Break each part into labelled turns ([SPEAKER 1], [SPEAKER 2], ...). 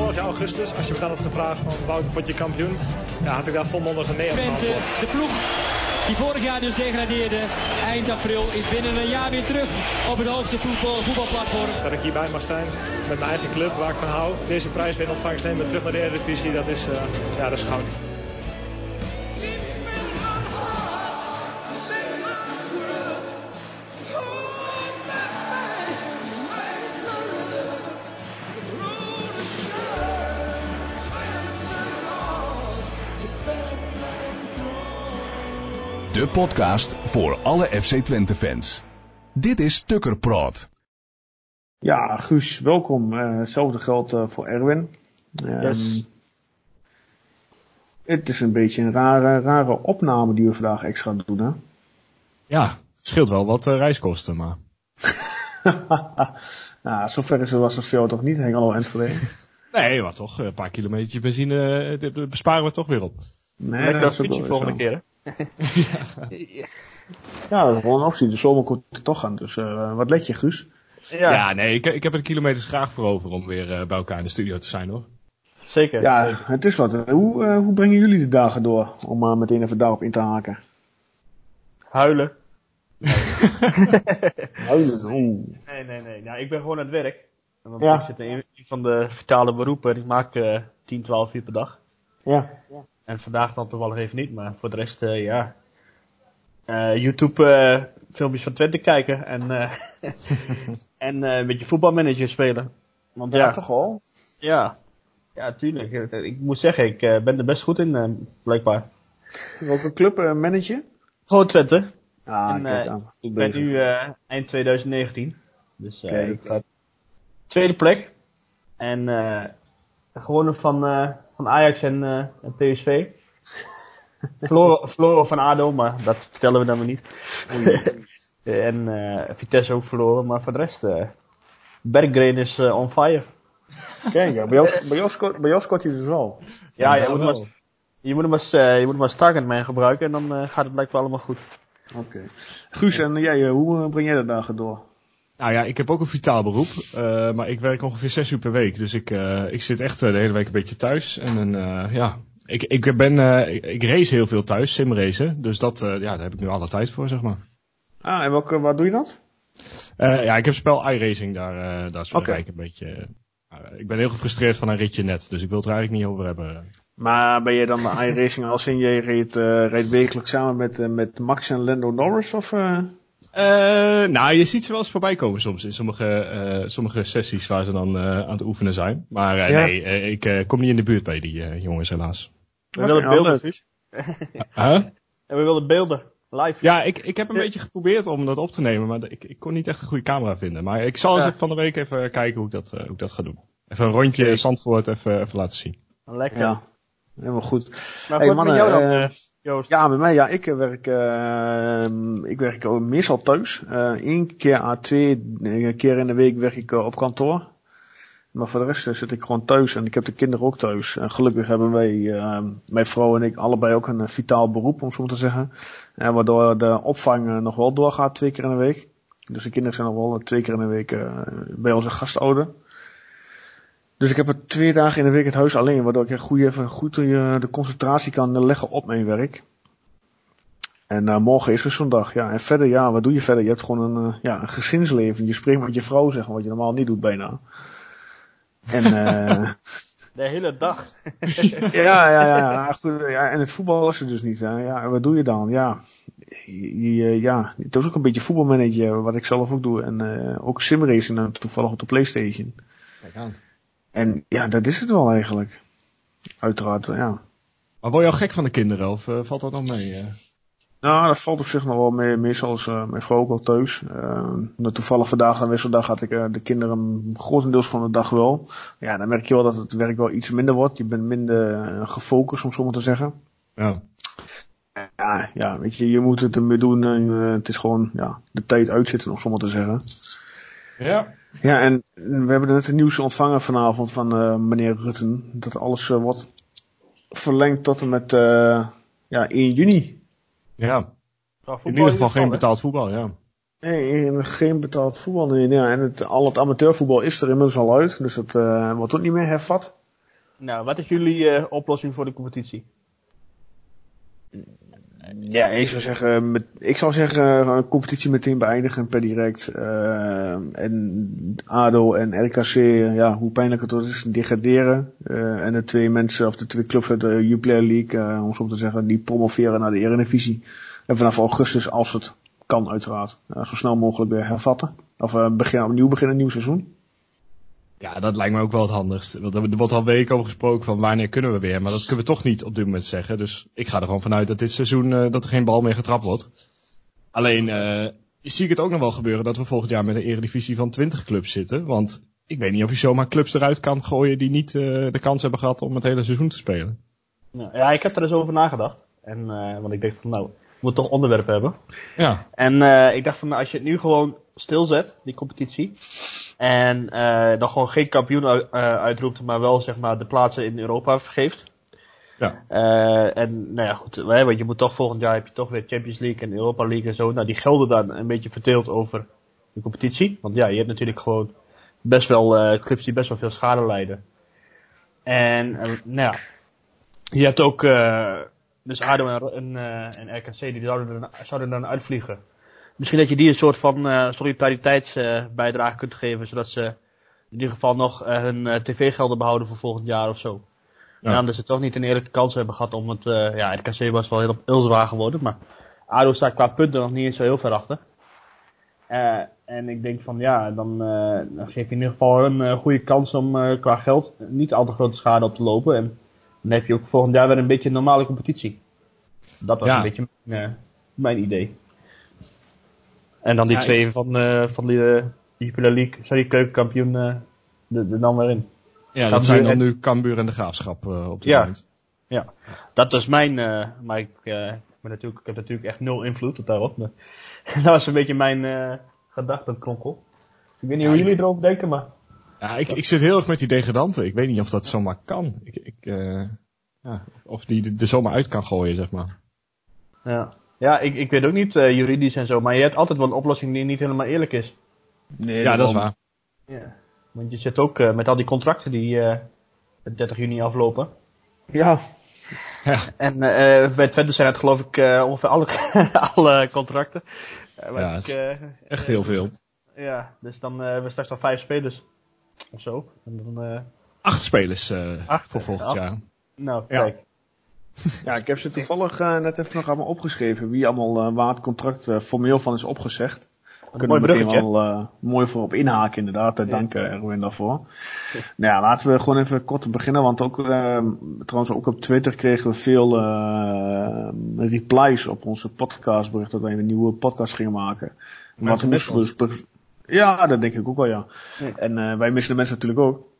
[SPEAKER 1] vorig jaar augustus, als je me dan had gevraagd van Wouter, word je kampioen? Ja, had ik daar volmondig een nee op
[SPEAKER 2] Twente, de ploeg die vorig jaar dus degradeerde, eind april, is binnen een jaar weer terug op het hoogste voetbal, voetbalplatform.
[SPEAKER 1] Dat ik hierbij mag zijn met mijn eigen club waar ik van hou. Deze prijs weer in ontvangst nemen, terug naar de Eredivisie, dat is, eh, ja, dat is goud.
[SPEAKER 3] De podcast voor alle FC Twente fans. Dit is Tukker Praat.
[SPEAKER 4] Ja, Guus, welkom. Eh, hetzelfde geldt eh, voor Erwin. Ehm,
[SPEAKER 5] Yes.
[SPEAKER 4] Het is een beetje een rare, rare opname die we vandaag extra doen, hè?
[SPEAKER 6] Ja, het scheelt wel wat eh, reiskosten, maar...
[SPEAKER 4] nou, zover is het, was het voor jou toch niet, Hengelo Enschede?
[SPEAKER 6] Nee, maar toch, een paar kilometer benzine dit- besparen we toch weer op.
[SPEAKER 4] Nee,
[SPEAKER 5] Lekker
[SPEAKER 4] dat is
[SPEAKER 5] volgende
[SPEAKER 4] zo.
[SPEAKER 5] keer, hè?
[SPEAKER 4] Ja, dat is gewoon een optie. De zomer komt er toch aan. Dus eh, wat let je, Guus?
[SPEAKER 6] Ja, nee, ik, ik heb er kilometers graag voor over om weer eh, bij elkaar in de studio te zijn, hoor.
[SPEAKER 5] zeker.
[SPEAKER 4] Ja, het is wat. Hoe, eh, hoe brengen jullie de dagen door? Om maar meteen even daarop in te haken.
[SPEAKER 5] Huilen.
[SPEAKER 4] Huilen, oeh.
[SPEAKER 5] Nee, nee, nee. Nou, ik ben gewoon aan het werk. Want
[SPEAKER 4] Ja.
[SPEAKER 5] ik zit in een van de vitale beroepen. Ik maak eh 10, 12 uur per dag.
[SPEAKER 4] Ja.
[SPEAKER 5] En vandaag dan toevallig even niet, maar voor de rest, eh, ja. Eh, YouTube eh, filmpjes van Twente kijken en, eh, en eh, een beetje voetbalmanager spelen. Want ja,
[SPEAKER 4] Ja, toch wel?
[SPEAKER 5] ja, ja, tuurlijk. Ik, ik moet zeggen, ik ben er best goed in, eh, blijkbaar.
[SPEAKER 4] Welke club eh, manage je?
[SPEAKER 5] Gewoon Twente.
[SPEAKER 4] Ah,
[SPEAKER 5] En,
[SPEAKER 4] kijk aan. Goed
[SPEAKER 5] Ik ben nu eh, eind 2019. Dus eh
[SPEAKER 4] Kijk.
[SPEAKER 5] ik ga tweede plek. En eh gewonnen van, eh, van Ajax en, eh, en PSV. verloren, verloren van ADO, maar dat vertellen we dan maar niet. en eh, Vitesse ook verloren, maar voor de rest... eh Berggren is eh, on fire.
[SPEAKER 4] Kijk, ja, bij, jou, bij, scoort, bij hij dus wel.
[SPEAKER 5] Ja,
[SPEAKER 6] Ja,
[SPEAKER 5] je, moet
[SPEAKER 6] wel.
[SPEAKER 5] maar, je moet hem als, eh, je moet hem als targetman gebruiken en dan eh, gaat het blijkbaar allemaal goed.
[SPEAKER 4] Oké. Guus, en jij, eh, hoe eh, breng jij de dagen door?
[SPEAKER 6] Nou ja, ik heb ook een vitaal beroep, eh, maar ik werk ongeveer zes uur per week. Dus ik, eh, ik zit echt eh, de hele week een beetje thuis. En een, eh, ja, ik, ik, ben, ik, ik race heel veel thuis, simracen. Dus dat, ja, daar heb ik nu alle tijd voor, zeg maar.
[SPEAKER 4] Ah, en welke, waar doe je dat?
[SPEAKER 6] Ja, ik heb spel iRacing, daar, daar is
[SPEAKER 4] Oké.
[SPEAKER 6] okay. een beetje... eh, ik ben heel gefrustreerd van een ritje net, dus ik wil het er eigenlijk niet over hebben.
[SPEAKER 4] Maar ben je dan de iRacing als in je reed, reed wekelijks samen met, met Max en Lando Norris? Of, eh?
[SPEAKER 6] Eh, nou, je ziet ze wel eens voorbij komen soms in sommige, eh, sommige sessies waar ze dan eh, aan het oefenen zijn. Maar eh,
[SPEAKER 4] Ja.
[SPEAKER 6] nee, eh, ik eh, kom niet in de buurt bij die eh, jongens helaas.
[SPEAKER 5] We willen beelden. Guus.
[SPEAKER 6] Huh?
[SPEAKER 5] En we willen beelden. Live.
[SPEAKER 6] Ja, ik, ik heb een beetje geprobeerd om dat op te nemen, maar ik, ik kon niet echt een goede camera vinden. Maar ik zal eens
[SPEAKER 5] Ja.
[SPEAKER 6] even van de week even kijken hoe ik dat, eh, hoe ik dat ga doen. Even een rondje
[SPEAKER 4] Oké.
[SPEAKER 6] Zandvoort even, even laten zien.
[SPEAKER 5] Lekker.
[SPEAKER 4] Helemaal goed.
[SPEAKER 5] Maar
[SPEAKER 4] Hey, mannen,
[SPEAKER 5] met jou dan,
[SPEAKER 4] eh,
[SPEAKER 5] eh, Joost?
[SPEAKER 4] Ja, met mij, ja, ik eh, werk, eh, ik werk ook meestal thuis. Eén keer à twee keer in de week werk ik op kantoor. Maar voor de rest zit ik gewoon thuis en ik heb de kinderen ook thuis. En gelukkig hebben wij, eh, mijn vrouw en ik, allebei ook een vitaal beroep, om zo maar te zeggen. En waardoor de opvang nog wel doorgaat twee keer in de week. Dus de kinderen zijn nog wel twee keer in de week bij onze gastouder. Dus ik heb er twee dagen in de week het huis alleen, waardoor ik echt goed, even goed eh, de concentratie kan leggen op mijn werk. En eh, morgen is er zo'n dag. Ja, en verder, ja, wat doe je verder? Je hebt gewoon een, eh, ja, een gezinsleven. Je spreekt met je vrouw, zeg maar, wat je normaal niet doet bijna. En eh,
[SPEAKER 5] De hele dag.
[SPEAKER 4] ja, ja, ja, ja, goed, ja, en het voetbal is er dus niet. Hè. Ja, en wat doe je dan? Ja, je, je- ja, het is ook een beetje voetbalmanager, wat ik zelf ook doe. En eh, ook simracing toevallig op de Playstation.
[SPEAKER 6] Kijk aan.
[SPEAKER 4] En ja, dat is het wel eigenlijk. Uiteraard, ja.
[SPEAKER 6] Maar word je al gek van de kinderen of eh, valt dat dan mee? eh?
[SPEAKER 4] Nou, dat valt op zich nog wel mee. Meestal is eh, mijn vrouw ook wel thuis. Toevallig vandaag en wisseldag had ik de kinderen grotendeels van de dag wel. Ja, dan merk je wel dat het werk wel iets minder wordt. Je bent minder gefocust, om zo maar te zeggen.
[SPEAKER 6] Ja.
[SPEAKER 4] Ja, ja, weet je, je moet het ermee doen. En, het is gewoon ja, de tijd uitzitten, om zo maar te zeggen.
[SPEAKER 6] Ja.
[SPEAKER 4] Ja, en we hebben net het nieuws ontvangen vanavond van eh, meneer Rutten. Dat alles eh, wordt verlengd tot en met eh, ja, 1 juni.
[SPEAKER 6] Ja. In ieder geval geen betaald voetbal, ja.
[SPEAKER 4] Nee, en geen betaald voetbal. Nee, ja, en het, al het amateurvoetbal is er inmiddels al uit. Dus dat eh, wordt ook niet meer hervat.
[SPEAKER 5] Nou, wat is jullie eh, oplossing voor de competitie?
[SPEAKER 4] Ja, ik zou zeggen, met, ik zou zeggen een competitie meteen beëindigen per direct. Uh, en ADO en RKC, ja, hoe pijnlijk het ook is, degraderen. Uh, en de twee mensen, of de twee clubs uit de Jupiler League, uh, om zo te zeggen, die promoveren naar de Eredivisie. En vanaf augustus, als het kan uiteraard, zo snel mogelijk weer hervatten. Of begin, opnieuw beginnen, een nieuw seizoen.
[SPEAKER 6] Ja, dat lijkt me ook wel het handigst. Want er wordt al weken over gesproken van wanneer kunnen we weer. Maar dat kunnen we toch niet op dit moment zeggen. Dus ik ga er gewoon vanuit dat dit seizoen uh, dat er geen bal meer getrapt wordt. Alleen uh, zie ik het ook nog wel gebeuren dat we volgend jaar met een eredivisie van 20 clubs zitten. Want ik weet niet of je zomaar clubs eruit kan gooien die niet uh, de kans hebben gehad om het hele seizoen te spelen.
[SPEAKER 5] Nou, ja, ik heb er eens over nagedacht. En, want ik denk van nou, we moeten toch onderwerp hebben.
[SPEAKER 6] Ja.
[SPEAKER 5] En ik dacht van nou, als je het nu gewoon stilzet, die competitie. En uh, dan gewoon geen kampioen uh, uitroept, maar wel zeg maar de plaatsen in Europa vergeeft.
[SPEAKER 6] Ja.
[SPEAKER 5] Uh, en nou ja, goed, hè, want je moet toch volgend jaar heb je toch weer Champions League en Europa League en zo. Nou, die gelden dan een beetje verdeeld over de competitie. Want ja, je hebt natuurlijk gewoon best wel uh, clubs die best wel veel schade lijden. En nou ja, je hebt ook dus ADO en, en, en RKC die zouden, er, zouden dan uitvliegen. Misschien dat je die een soort van uh, solidariteitsbijdrage kunt geven, zodat ze in ieder geval nog uh, hun uh, tv-gelden behouden voor volgend jaar of zo. Ja. En anders ze toch niet een eerlijke kans hebben gehad om het, ja, RKC was wel heel, heel zwaar geworden, maar ADO staat qua punten nog niet eens zo heel ver achter. Uh, en ik denk van ja, dan, uh, dan geef je in ieder geval een uh, goede kans om qua geld niet al te grote schade op te lopen. En dan heb je ook volgend jaar weer een beetje een normale competitie. Dat was
[SPEAKER 6] Ja.
[SPEAKER 5] een beetje mijn, mijn idee. En dan die
[SPEAKER 6] Ja,
[SPEAKER 5] twee van, uh, van die uh, Jupiler League, sorry, keukenkampioen, er dan weer in.
[SPEAKER 6] Ja, dat zijn dan
[SPEAKER 5] en-
[SPEAKER 6] nu Cambuur en de Graafschap uh, op dit
[SPEAKER 5] Ja.
[SPEAKER 6] moment.
[SPEAKER 5] Dat was mijn, maar ik, ben natuurlijk, ik heb natuurlijk echt nul invloed op daarop. Maar dat was een beetje mijn gedachtenkronkel. Ik weet niet hoe
[SPEAKER 6] Ja,
[SPEAKER 5] jullie erover denken, maar...
[SPEAKER 6] Ja, ik, ik zit heel erg met die degradanten. Ik weet niet of dat zomaar kan. Ik, ik, ja, of die er zomaar uit kan gooien, zeg maar.
[SPEAKER 5] Ja, ja ik, ik weet ook niet uh, juridisch en zo, maar je hebt altijd wel een oplossing die niet helemaal eerlijk is.
[SPEAKER 4] Nee,
[SPEAKER 6] Ja, dat is waar.
[SPEAKER 5] Ja. Want je zit ook uh, met al die contracten die uh, 30 juni aflopen.
[SPEAKER 4] Ja,
[SPEAKER 6] Ja,
[SPEAKER 5] En uh, bij Twente zijn het geloof ik uh, ongeveer alle, alle contracten. Uh,
[SPEAKER 6] Ja,
[SPEAKER 5] ik, uh,
[SPEAKER 6] echt heel veel.
[SPEAKER 5] Ja, dus dan uh, hebben we straks al vijf spelers. Of zo. En dan, uh,
[SPEAKER 6] Acht spelers uh,
[SPEAKER 5] Acht,
[SPEAKER 6] voor volgend
[SPEAKER 5] acht.
[SPEAKER 6] jaar.
[SPEAKER 5] nou, kijk.
[SPEAKER 4] ja, ik heb ze toevallig uh, net even nog allemaal opgeschreven. Wie allemaal uh, waar het contract uh, formeel van is opgezegd. Kunnen
[SPEAKER 5] mooi
[SPEAKER 4] we meteen wel mooi voor op inhaken inderdaad. Dank Erwin daarvoor. Nou ja, laten we gewoon even kort beginnen. Want ook, trouwens ook op Twitter kregen we veel replies op onze podcastbericht. Dat wij een nieuwe podcast gingen maken. Want we moesten dus... be- Ja, dat denk ik ook wel ja.
[SPEAKER 5] Ja.
[SPEAKER 4] En wij missen de mensen natuurlijk ook.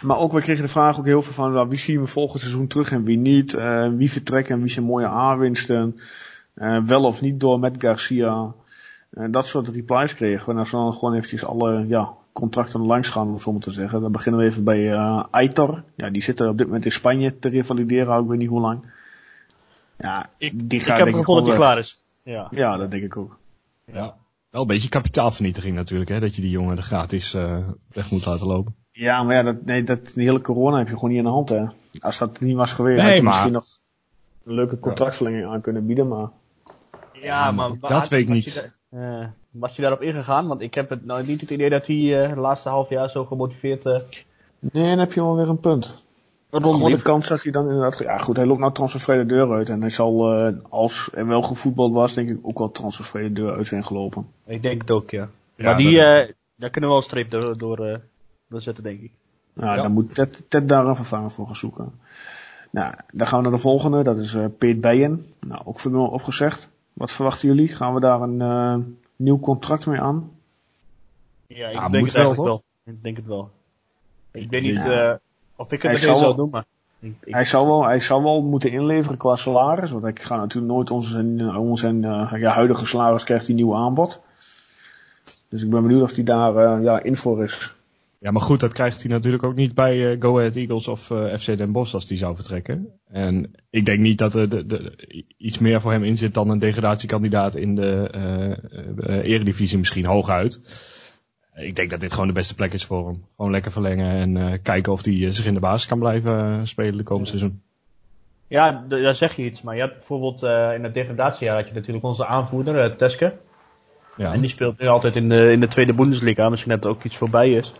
[SPEAKER 4] Maar ook, we kregen de vraag ook heel veel van, nou, wie zien we volgend seizoen terug en wie niet? Uh, wie vertrekken en wie zijn mooie aanwinsten? Uh, wel of niet door met Garcia? Uh, dat soort replies kregen we. En als we dan gewoon eventjes alle ja, contracten langs gaan, om zo maar te zeggen. Dan beginnen we even bij uh, Aitor. Ja, die zit er op dit moment in Spanje te revalideren, ik weet niet hoe lang. Ja,
[SPEAKER 5] Ik,
[SPEAKER 4] die
[SPEAKER 5] ik
[SPEAKER 4] gaat
[SPEAKER 5] heb
[SPEAKER 4] denk
[SPEAKER 5] het gevoel dat hij
[SPEAKER 4] weg.
[SPEAKER 5] klaar is. Ja.
[SPEAKER 4] Ja, dat denk ik ook.
[SPEAKER 6] Ja. Wel een beetje kapitaalvernietiging natuurlijk, hè. Dat je die jongen er gratis uh, weg moet laten lopen.
[SPEAKER 4] Ja, maar ja, dat, nee, dat, die hele corona heb je gewoon niet in de hand, hè. Als dat niet was geweest,
[SPEAKER 6] Nee,
[SPEAKER 4] had je
[SPEAKER 6] maar-
[SPEAKER 4] misschien nog een leuke contractverlenging aan kunnen bieden, maar...
[SPEAKER 5] Ja,
[SPEAKER 6] maar
[SPEAKER 5] maar
[SPEAKER 6] dat
[SPEAKER 5] had-
[SPEAKER 6] weet ik
[SPEAKER 5] was
[SPEAKER 6] niet.
[SPEAKER 5] eh, was hij daarop ingegaan? Want ik heb het nou niet het idee dat hij eh, de laatste half jaar zo gemotiveerd uh,
[SPEAKER 4] Nee, dan heb je wel weer een punt. Gewoon de kans dat hij dan inderdaad... Ja goed, hij loopt nou transfervrij de deur uit. En hij zal, uh, als er wel gevoetbald was, denk ik ook wel transfervrij de deur uit zijn gelopen.
[SPEAKER 5] Ik denk het ook, ja.
[SPEAKER 6] Ja,
[SPEAKER 5] maar die,
[SPEAKER 6] dat-
[SPEAKER 5] eh daar kunnen we wel een streep door, door, door zetten, denk ik.
[SPEAKER 4] Nou,
[SPEAKER 6] Ja.
[SPEAKER 4] dan moet Ted, Ted daar een vervanger voor gaan zoeken. Nou, dan gaan we naar de volgende. Dat is uh, Peet Bijen. Nou, ook formeel opgezegd. Wat verwachten jullie? Gaan we daar een uh, nieuw contract mee aan?
[SPEAKER 5] Ja, ik denk het
[SPEAKER 6] wel,
[SPEAKER 5] wel. Ik denk het wel. Ik weet niet
[SPEAKER 4] Ja.
[SPEAKER 5] uh, of ik het
[SPEAKER 4] zal-
[SPEAKER 5] zou doen, maar... Ik, ik,
[SPEAKER 4] Hij zou wel, hij zou wel moeten inleveren qua salaris. Want ik ga natuurlijk nooit onze, onze uh, ja, huidige salaris krijgt hij nieuw aanbod. Dus ik ben benieuwd of hij daar uh, ja, in voor is.
[SPEAKER 6] Ja, maar goed, dat krijgt hij natuurlijk ook niet bij uh, Go Ahead Eagles of uh, FC Den Bosch als die zou vertrekken. En ik denk niet dat er de, de, iets meer voor hem in zit dan een degradatiekandidaat in de uh, eredivisie misschien hooguit. ik denk dat dit gewoon de beste plek is voor hem. Gewoon lekker verlengen en eh, kijken of hij zich in de basis kan blijven eh, spelen de komende seizoen.
[SPEAKER 5] Ja, daar zeg je iets. Maar je had bijvoorbeeld eh, in het degradatiejaar had je natuurlijk onze aanvoerder, eh, Teske.
[SPEAKER 6] Ja,
[SPEAKER 5] En die speelt nu altijd in de, in de tweede Bundesliga. Misschien dat er ook iets voorbij is.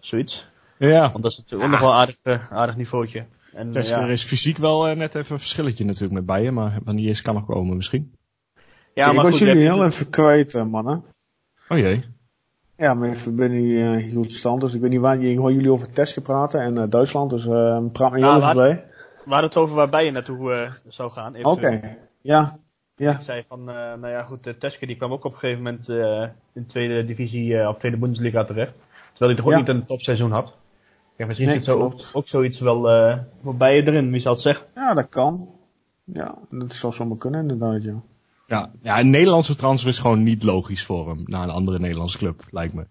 [SPEAKER 5] Zoiets.
[SPEAKER 6] ja.
[SPEAKER 5] Want dat is natuurlijk ook nog wel een aardig, eh, aardig niveautje. En,
[SPEAKER 6] Tesker
[SPEAKER 5] ja.
[SPEAKER 6] is fysiek wel eh, net even een verschilletje natuurlijk met Bijen, maar wanneer is kan nog komen misschien.
[SPEAKER 5] Ja,
[SPEAKER 4] ik
[SPEAKER 5] maar
[SPEAKER 4] was
[SPEAKER 5] goed,
[SPEAKER 4] jullie heel even kwijt, eh, mannen.
[SPEAKER 6] Oh jee.
[SPEAKER 4] Ja, mijn verbinding uh, hield stand, dus ik weet niet waar. Ik hoor jullie over Teske praten en eh, Duitsland, dus eh praat me heel even
[SPEAKER 5] waar-
[SPEAKER 4] bij.
[SPEAKER 5] We hadden het over waarbij je naartoe eh, zou gaan.
[SPEAKER 4] Oké, ja. Ja,
[SPEAKER 5] Ik zei van, eh, nou ja goed, uh, Teske die kwam ook op een gegeven moment eh, in de tweede divisie eh, of tweede Bundesliga terecht. Terwijl hij toch ook
[SPEAKER 4] Ja.
[SPEAKER 5] niet een topseizoen had. Ja, misschien
[SPEAKER 4] Nee,
[SPEAKER 5] zit zo ook, ook zoiets wel eh voorbij je erin, wie zal het zeggen.
[SPEAKER 4] ja, dat kan. Ja, dat zou zomaar kunnen inderdaad, ja.
[SPEAKER 6] Ja, ja, een Nederlandse transfer is gewoon niet logisch voor hem naar een andere Nederlandse club, lijkt me.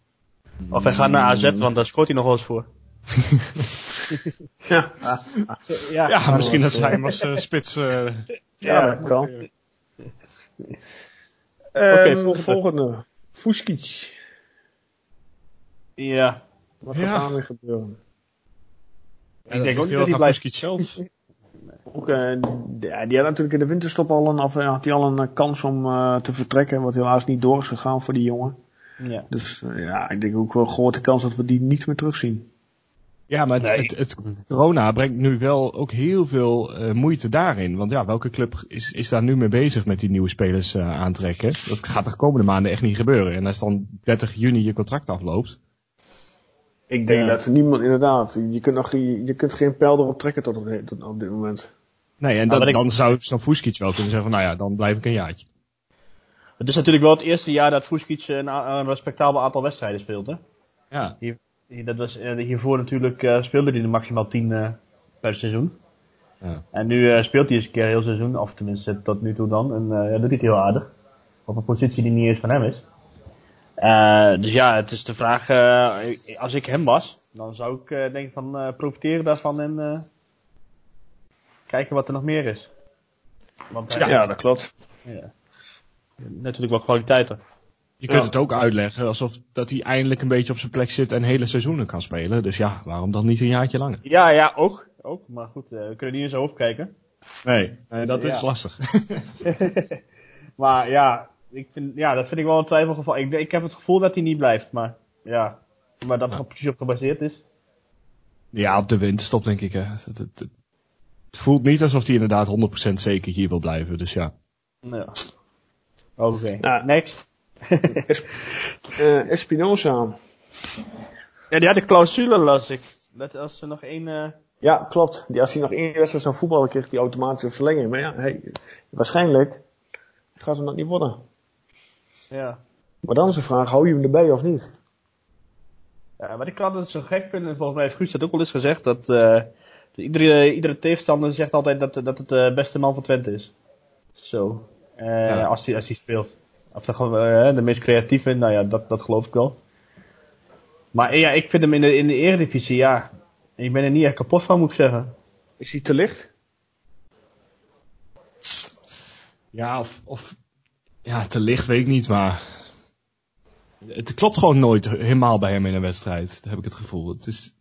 [SPEAKER 5] Of hij gaat naar AZ, want daar scoort hij nog wel eens voor.
[SPEAKER 4] Ja,
[SPEAKER 5] Ja,
[SPEAKER 6] Ja, misschien dat
[SPEAKER 4] was,
[SPEAKER 6] zij hem als eh, spits... eh,
[SPEAKER 4] ja dat kan.
[SPEAKER 5] Oké,
[SPEAKER 4] Ehm,
[SPEAKER 5] volgende.
[SPEAKER 4] volgende. Fuskic.
[SPEAKER 5] Ja.
[SPEAKER 4] Wat
[SPEAKER 6] Ja.
[SPEAKER 4] gaat daarmee gebeuren?
[SPEAKER 5] Ik denk ook niet
[SPEAKER 6] heel
[SPEAKER 5] dat hij
[SPEAKER 6] erg aan
[SPEAKER 5] blijft.
[SPEAKER 6] Zelf.
[SPEAKER 4] Ook, eh, ja, die had natuurlijk in de winterstop al een, of, had hij al een eh, kans om eh, te vertrekken, wat helaas niet door is gegaan voor die jongen.
[SPEAKER 5] Ja.
[SPEAKER 4] Dus ja, ik denk ook wel een grote kans dat we die niet meer terugzien.
[SPEAKER 6] Ja, maar het,
[SPEAKER 5] Nee.
[SPEAKER 6] het, het corona brengt nu wel ook heel veel eh, moeite daarin. Want ja, welke club is, is daar nu mee bezig met die nieuwe spelers eh, aantrekken? Dat gaat de komende maanden echt niet gebeuren. En als dan 30 juni je contract afloopt.
[SPEAKER 4] Ik denk
[SPEAKER 5] Ja.
[SPEAKER 4] dat niemand, inderdaad, je kunt, nog, je, je kunt geen pijl erop trekken tot op, tot op dit moment.
[SPEAKER 6] Nee, en
[SPEAKER 5] Maar
[SPEAKER 6] dat,
[SPEAKER 5] wat ik-
[SPEAKER 6] dan zou Fuskic wel kunnen zeggen van, nou ja, dan blijf ik een jaartje.
[SPEAKER 5] Het is natuurlijk wel het eerste jaar dat Fuskic een, een respectabel aantal wedstrijden speelt, hè?
[SPEAKER 6] Ja,
[SPEAKER 5] Hier- Dat was, eh, hiervoor natuurlijk eh, speelde hij er maximaal 10 eh, per seizoen.
[SPEAKER 6] Ja.
[SPEAKER 5] En nu eh, speelt hij eens een keer heel seizoen, of tenminste tot nu toe dan. En eh, ja, dat doet hij heel aardig. Op een positie die niet eens van hem is. Eh, dus ja, het is de vraag, eh, als ik hem was, dan zou ik eh, denken van eh, profiteren daarvan en eh, kijken wat er nog meer is. Want
[SPEAKER 4] Ja, dat klopt.
[SPEAKER 5] ja. Natuurlijk wel kwaliteiten.
[SPEAKER 6] je kunt
[SPEAKER 4] Ja.
[SPEAKER 6] het ook uitleggen alsof dat hij eindelijk een beetje op zijn plek zit en hele seizoenen kan spelen. Dus ja, waarom dan niet een jaartje langer?
[SPEAKER 5] Ja, ja, ook. ook. Maar goed, eh, we kunnen niet in zijn hoofd kijken.
[SPEAKER 6] Nee, dat is
[SPEAKER 5] Ja.
[SPEAKER 6] lastig.
[SPEAKER 5] Maar ja, ik vind, ja, dat vind ik wel een twijfelgeval. Ik, ik heb het gevoel dat hij niet blijft, maar ja. Maar dat het precies op gebaseerd is.
[SPEAKER 6] Ja, op de winterstop denk ik. Hè. Het, het, het, het voelt niet alsof hij inderdaad 100% zeker hier wil blijven. Dus ja.
[SPEAKER 5] Ja. Oké,
[SPEAKER 4] Ja.
[SPEAKER 5] next.
[SPEAKER 4] Eh, Espinosa.
[SPEAKER 5] Ja, die had een clausule, las ik. Dat als er nog één... eh,
[SPEAKER 4] Ja, klopt. Die, als hij nog één wedstrijd zou voetballen, kreeg hij automatisch een verlenging. Maar ja, hey, waarschijnlijk gaat hem dat niet worden.
[SPEAKER 5] Ja.
[SPEAKER 4] Maar dan is de vraag, hou je hem erbij of niet?
[SPEAKER 5] ja. Wat ik altijd zo gek vind, en volgens mij heeft Guus dat ook al eens gezegd, dat eh, iedere, iedere tegenstander zegt altijd dat, dat het de beste man van Twente is. Zo. Eh,
[SPEAKER 6] Ja.
[SPEAKER 5] als, hij, als hij speelt. Of de, gewoon, eh, de meest creatieve, nou ja, dat, dat geloof ik wel. Maar eh, ja, ik vind hem in de, in de eredivisie, ja. Ik ben er niet echt kapot van, moet ik zeggen.
[SPEAKER 4] Is hij te licht?
[SPEAKER 6] Ja, of, of ja, te licht weet ik niet, maar het klopt gewoon nooit helemaal bij hem in een wedstrijd. Dat heb ik het gevoel. Het is,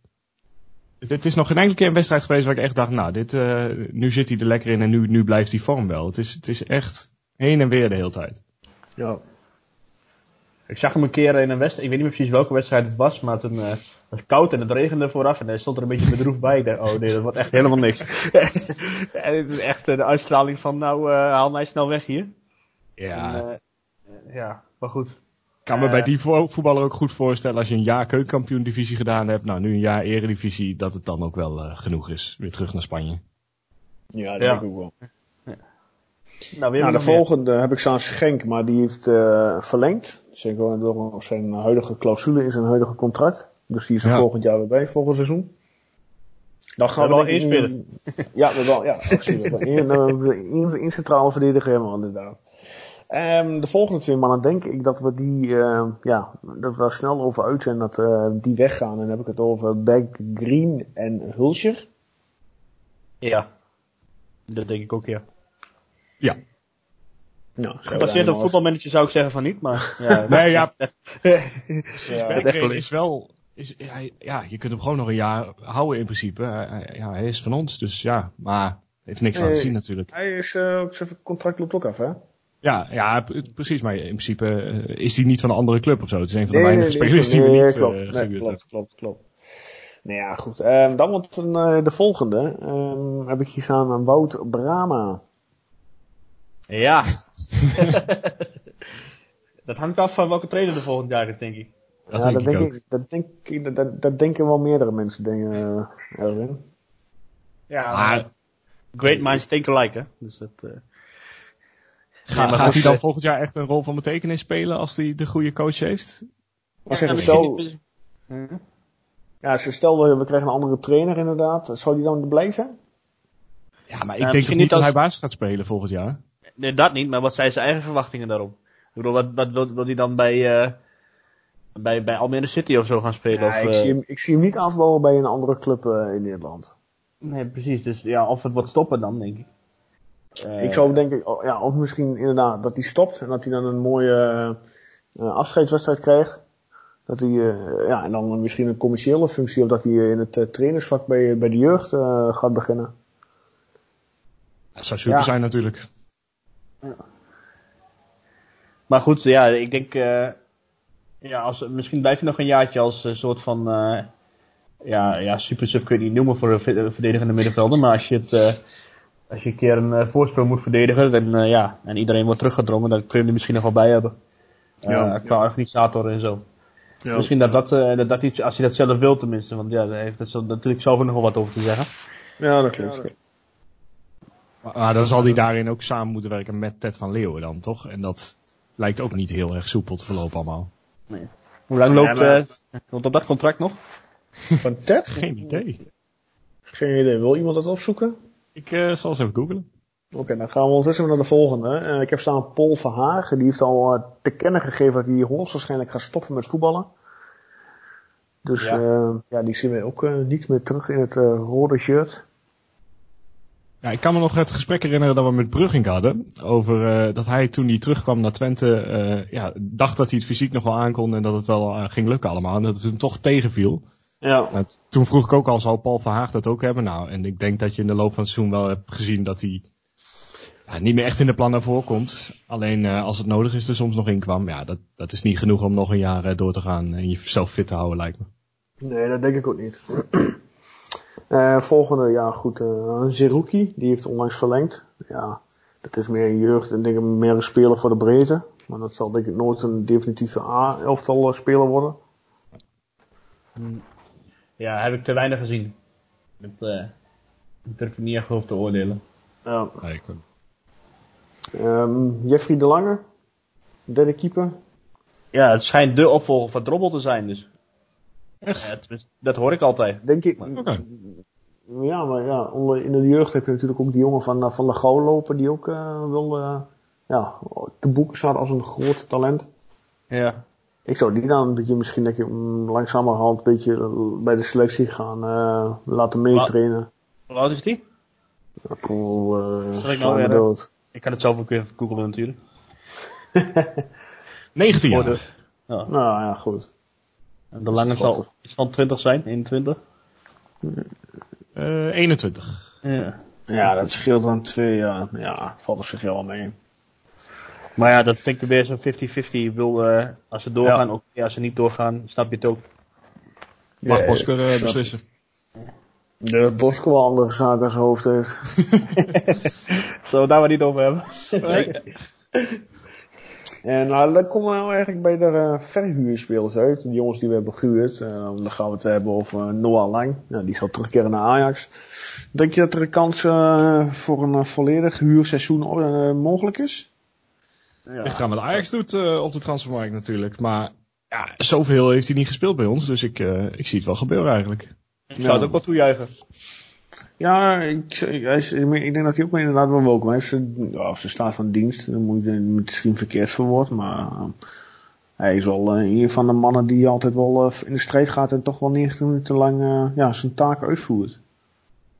[SPEAKER 6] het is nog geen enkele keer een wedstrijd geweest waar ik echt dacht, nou, dit, eh, nu zit hij er lekker in en nu, nu blijft die vorm wel. Het is, het is echt heen en weer de hele tijd.
[SPEAKER 4] Ja.
[SPEAKER 5] Ik zag hem een keer in een wedstrijd, ik weet niet meer precies welke wedstrijd het was, maar toen eh, was het koud en het regende vooraf en hij stond er een beetje bedroefd bij. Ik dacht, oh nee, dat wordt echt helemaal niks. en het is echt de uitstraling van, nou, eh, haal mij snel weg hier.
[SPEAKER 6] Ja,
[SPEAKER 5] En, eh, ja, maar goed.
[SPEAKER 6] ik kan me
[SPEAKER 5] eh,
[SPEAKER 6] bij die vo- voetballer ook goed voorstellen als je een jaar keukenkampioen divisie gedaan hebt, nou nu een jaar eredivisie, dat het dan ook wel eh, genoeg is. Weer terug naar Spanje.
[SPEAKER 4] Ja, dat
[SPEAKER 5] Ja.
[SPEAKER 4] denk ik ook wel.
[SPEAKER 5] Nou,
[SPEAKER 4] Nou, de
[SPEAKER 5] meer.
[SPEAKER 4] volgende heb ik staan Schenk, maar die heeft eh, verlengd. Gewoon door zijn huidige clausule in zijn huidige contract. Dus die is er
[SPEAKER 6] Ja.
[SPEAKER 4] volgend jaar weer bij, volgend seizoen. Dan Ja, we hebben al, ja, absoluut. We hebben één, eh, één, één centrale verdediger helemaal inderdaad. Ehm, de volgende twee mannen denk ik dat we die, eh, ja, dat we daar snel over uit zijn dat eh, die weggaan. En dan heb ik het over Beck, Green en Hulscher.
[SPEAKER 5] Ja. Dat denk ik ook, ja.
[SPEAKER 6] Ja.
[SPEAKER 4] Nou,
[SPEAKER 5] Gebaseerd op voetbalmanager zou ik zeggen van niet, maar ja.
[SPEAKER 6] Nee, ja. Precies,
[SPEAKER 5] Ja, echt wel.
[SPEAKER 6] is wel... Is, ja, ja, je kunt hem gewoon nog een jaar houden in principe. Hij- hij- Ja, hij is van ons, dus ja. Maar heeft niks laten
[SPEAKER 4] Nee.
[SPEAKER 6] zien natuurlijk.
[SPEAKER 4] Hij is, eh, ook zijn contract loopt ook af, hè?
[SPEAKER 6] Ja, ja, precies. Maar in principe eh, is hij niet van een andere club of zo. Het is een van de
[SPEAKER 4] Nee,
[SPEAKER 6] weinige
[SPEAKER 4] nee,
[SPEAKER 6] spelers
[SPEAKER 4] nee,
[SPEAKER 6] die we niet
[SPEAKER 4] klopt.
[SPEAKER 6] eh,
[SPEAKER 4] Nee, klopt, klopt, klopt. Nou ja, goed. Ehm, dan wordt een, eh, de volgende. Ehm, heb ik hier staan aan Wout Brama.
[SPEAKER 5] Ja. dat hangt af van welke trainer er volgend jaar is, denk ik.
[SPEAKER 6] Dat
[SPEAKER 4] ja,
[SPEAKER 6] denk
[SPEAKER 4] dat,
[SPEAKER 6] ik
[SPEAKER 4] denk ik, dat, denk ik, dat- dat, dat denken wel meerdere mensen, denk, eh, Erwin.
[SPEAKER 5] Ja,
[SPEAKER 6] Maar
[SPEAKER 5] great minds think alike, hè. Dus dat... eh,
[SPEAKER 6] ga- gaat
[SPEAKER 5] goed,
[SPEAKER 6] hij dan
[SPEAKER 5] eh,
[SPEAKER 6] volgend jaar echt een rol van betekenis spelen als hij de goede coach heeft?
[SPEAKER 4] Maar
[SPEAKER 5] ja,
[SPEAKER 4] zeg, stel, ja, ze stel we krijgen een andere trainer inderdaad. Zou die dan blij zijn?
[SPEAKER 6] Ja, maar ik
[SPEAKER 5] Ja,
[SPEAKER 6] denk toch niet dat
[SPEAKER 5] als-
[SPEAKER 6] hij baas gaat spelen volgend jaar?
[SPEAKER 5] Nee, dat niet, maar wat zijn zijn eigen verwachtingen daarop? Ik bedoel, wat, wat wil, wil hij dan bij, eh bij, bij Almere City of zo gaan spelen?
[SPEAKER 4] Ja,
[SPEAKER 5] of,
[SPEAKER 4] ik,
[SPEAKER 5] eh,
[SPEAKER 4] zie hem, ik zie hem niet afbouwen bij een andere club eh, in Nederland.
[SPEAKER 5] Nee, precies. Dus ja, of het wordt stoppen dan, denk ik.
[SPEAKER 4] Ik zou denken, oh, ja, of misschien inderdaad dat hij stopt en dat hij dan een mooie eh, eh, afscheidswedstrijd krijgt. Dat hij, eh, ja, en dan misschien een commerciële functie, of dat hij in het trainersvak bij, bij de jeugd eh, gaat beginnen.
[SPEAKER 6] Dat zou super
[SPEAKER 4] Ja.
[SPEAKER 6] zijn natuurlijk.
[SPEAKER 5] Maar goed, ja, ik denk, eh, ja, als, misschien blijft hij nog een jaartje als een soort van, eh, ja, ja, super sub kun je het niet noemen voor een ver- verdedigende middenvelder, maar als je het, eh, als je een keer een eh, voorsprong moet verdedigen, dan, eh, ja, en iedereen wordt teruggedrongen, dan kun je hem er misschien nog wel bij hebben. Eh,
[SPEAKER 4] Ja.
[SPEAKER 5] qua organisator en zo. Misschien dat dat, eh, dat dat iets, als hij dat zelf wil tenminste, want ja, daar heeft het zo, natuurlijk zelf nog wel wat over te zeggen.
[SPEAKER 4] Ja, dat klopt.
[SPEAKER 6] Maar, maar dan zal hij daarin ook samen moeten werken met Ted van Leeuwen dan, toch? En dat lijkt ook niet heel erg soepel te verlopen allemaal.
[SPEAKER 5] Hoe lang loopt,
[SPEAKER 4] Ja, maar-
[SPEAKER 5] eh, loopt op dat contract nog?
[SPEAKER 4] Van Ted?
[SPEAKER 6] Geen idee.
[SPEAKER 4] Geen idee. Wil iemand dat opzoeken?
[SPEAKER 6] Ik eh, zal eens even googlen.
[SPEAKER 4] Oké, dan gaan we ondertussen naar de volgende. Eh, ik heb staan Paul Verhagen. Die heeft al eh, te kennen gegeven dat hij hoogstwaarschijnlijk gaat stoppen met voetballen. Dus
[SPEAKER 5] Ja.
[SPEAKER 4] ja, die zien we ook niet meer terug in het rode shirt.
[SPEAKER 6] Ja, ik kan me nog het gesprek herinneren dat we met Brugging hadden. Over dat hij toen hij terugkwam naar Twente, ja, dacht dat hij het fysiek nog wel aankon en dat het wel ging lukken allemaal. En dat het hem toch tegenviel.
[SPEAKER 4] Ja.
[SPEAKER 6] Nou, toen vroeg ik ook al, zou Paul Verhaag dat ook hebben? Nou, en ik denk dat je in de loop van het seizoen wel hebt gezien dat hij ja, niet meer echt in de plannen voorkomt. Alleen eh, als het nodig is er soms nog in kwam. Ja, dat, dat is niet genoeg om nog een jaar eh, door te gaan en jezelf fit te houden lijkt me.
[SPEAKER 4] Nee, dat denk ik ook niet. Eh, volgende, ja goed, eh Zerouki, die heeft onlangs verlengd. Ja, dat is meer een jeugd en denk ik meer een speler voor de breedte. Maar dat zal denk ik nooit een definitieve A-elftal speler worden.
[SPEAKER 5] Ja, heb ik te weinig gezien. Dat eh, ik durf ik niet echt over te oordelen.
[SPEAKER 4] Ja.
[SPEAKER 6] Ja, ik,
[SPEAKER 4] Ehm, Jeffrey de Lange, derde keeper.
[SPEAKER 5] Ja, het schijnt de opvolger van Drobbel te zijn, dus.
[SPEAKER 6] Echt?
[SPEAKER 5] Ja, dat hoor ik altijd.
[SPEAKER 4] Denk ik.
[SPEAKER 6] Oké.
[SPEAKER 4] Ja, maar ja, onder, in de jeugd heb je natuurlijk ook die jongen van, eh, van de Gouw lopen, die ook eh wil eh, ja, te boeken staat als een groot talent.
[SPEAKER 5] Ja.
[SPEAKER 4] Ik zou die dan, dat je misschien dat je langzamerhand een beetje eh, bij de selectie gaan eh, laten meetrainen.
[SPEAKER 5] Hoe oud is die?
[SPEAKER 4] Eh,
[SPEAKER 5] Zal ik
[SPEAKER 4] sla
[SPEAKER 5] nou
[SPEAKER 4] dood.
[SPEAKER 5] Ik kan het zelf ook even googlen natuurlijk.
[SPEAKER 6] 19
[SPEAKER 5] Voor
[SPEAKER 6] jaar.
[SPEAKER 5] de, ja.
[SPEAKER 4] Nou ja, goed.
[SPEAKER 5] En de lange zal iets van 20 zijn, 21.
[SPEAKER 6] Eh, 21.
[SPEAKER 5] Ja.
[SPEAKER 4] Ja, dat scheelt dan twee jaar. Ja, valt op zich wel mee.
[SPEAKER 5] Maar ja, dat vind ik weer zo'n 50-50. Ik wil, eh, als ze doorgaan, oké. Als ze niet doorgaan, snap je het ook.
[SPEAKER 6] Mag
[SPEAKER 4] Ja,
[SPEAKER 6] Bosker eh, beslissen.
[SPEAKER 4] De andere zaken aan zijn hoofd heeft.
[SPEAKER 5] Zullen we daar maar niet over hebben?
[SPEAKER 4] En nou, dan komen we nou eigenlijk bij de uh, verhuurspelers uit. De jongens die we hebben gehuurd. Eh, dan gaan we het hebben over Noah Lang. Nou, die zal terugkeren naar Ajax. Denk je dat er een kans eh, voor een eh, volledig huurseizoen eh, mogelijk is?
[SPEAKER 6] Ligt eraan wat Ajax doet eh, op de transfermarkt natuurlijk. Maar ja, zoveel heeft hij niet gespeeld bij ons. Dus ik, eh, ik zie het wel gebeuren eigenlijk.
[SPEAKER 5] Ik zou het ook wel toejuichen.
[SPEAKER 4] Ja, ik, hij is- ik denk dat hij ook wel inderdaad wel welkom is. Ja, of ze staat van dienst, dan moet je misschien verkeerd voor worden. Maar eh, hij is wel een van de mannen die altijd wel in de strijd gaat en toch wel 90 minuten lang ja, zijn taak uitvoert.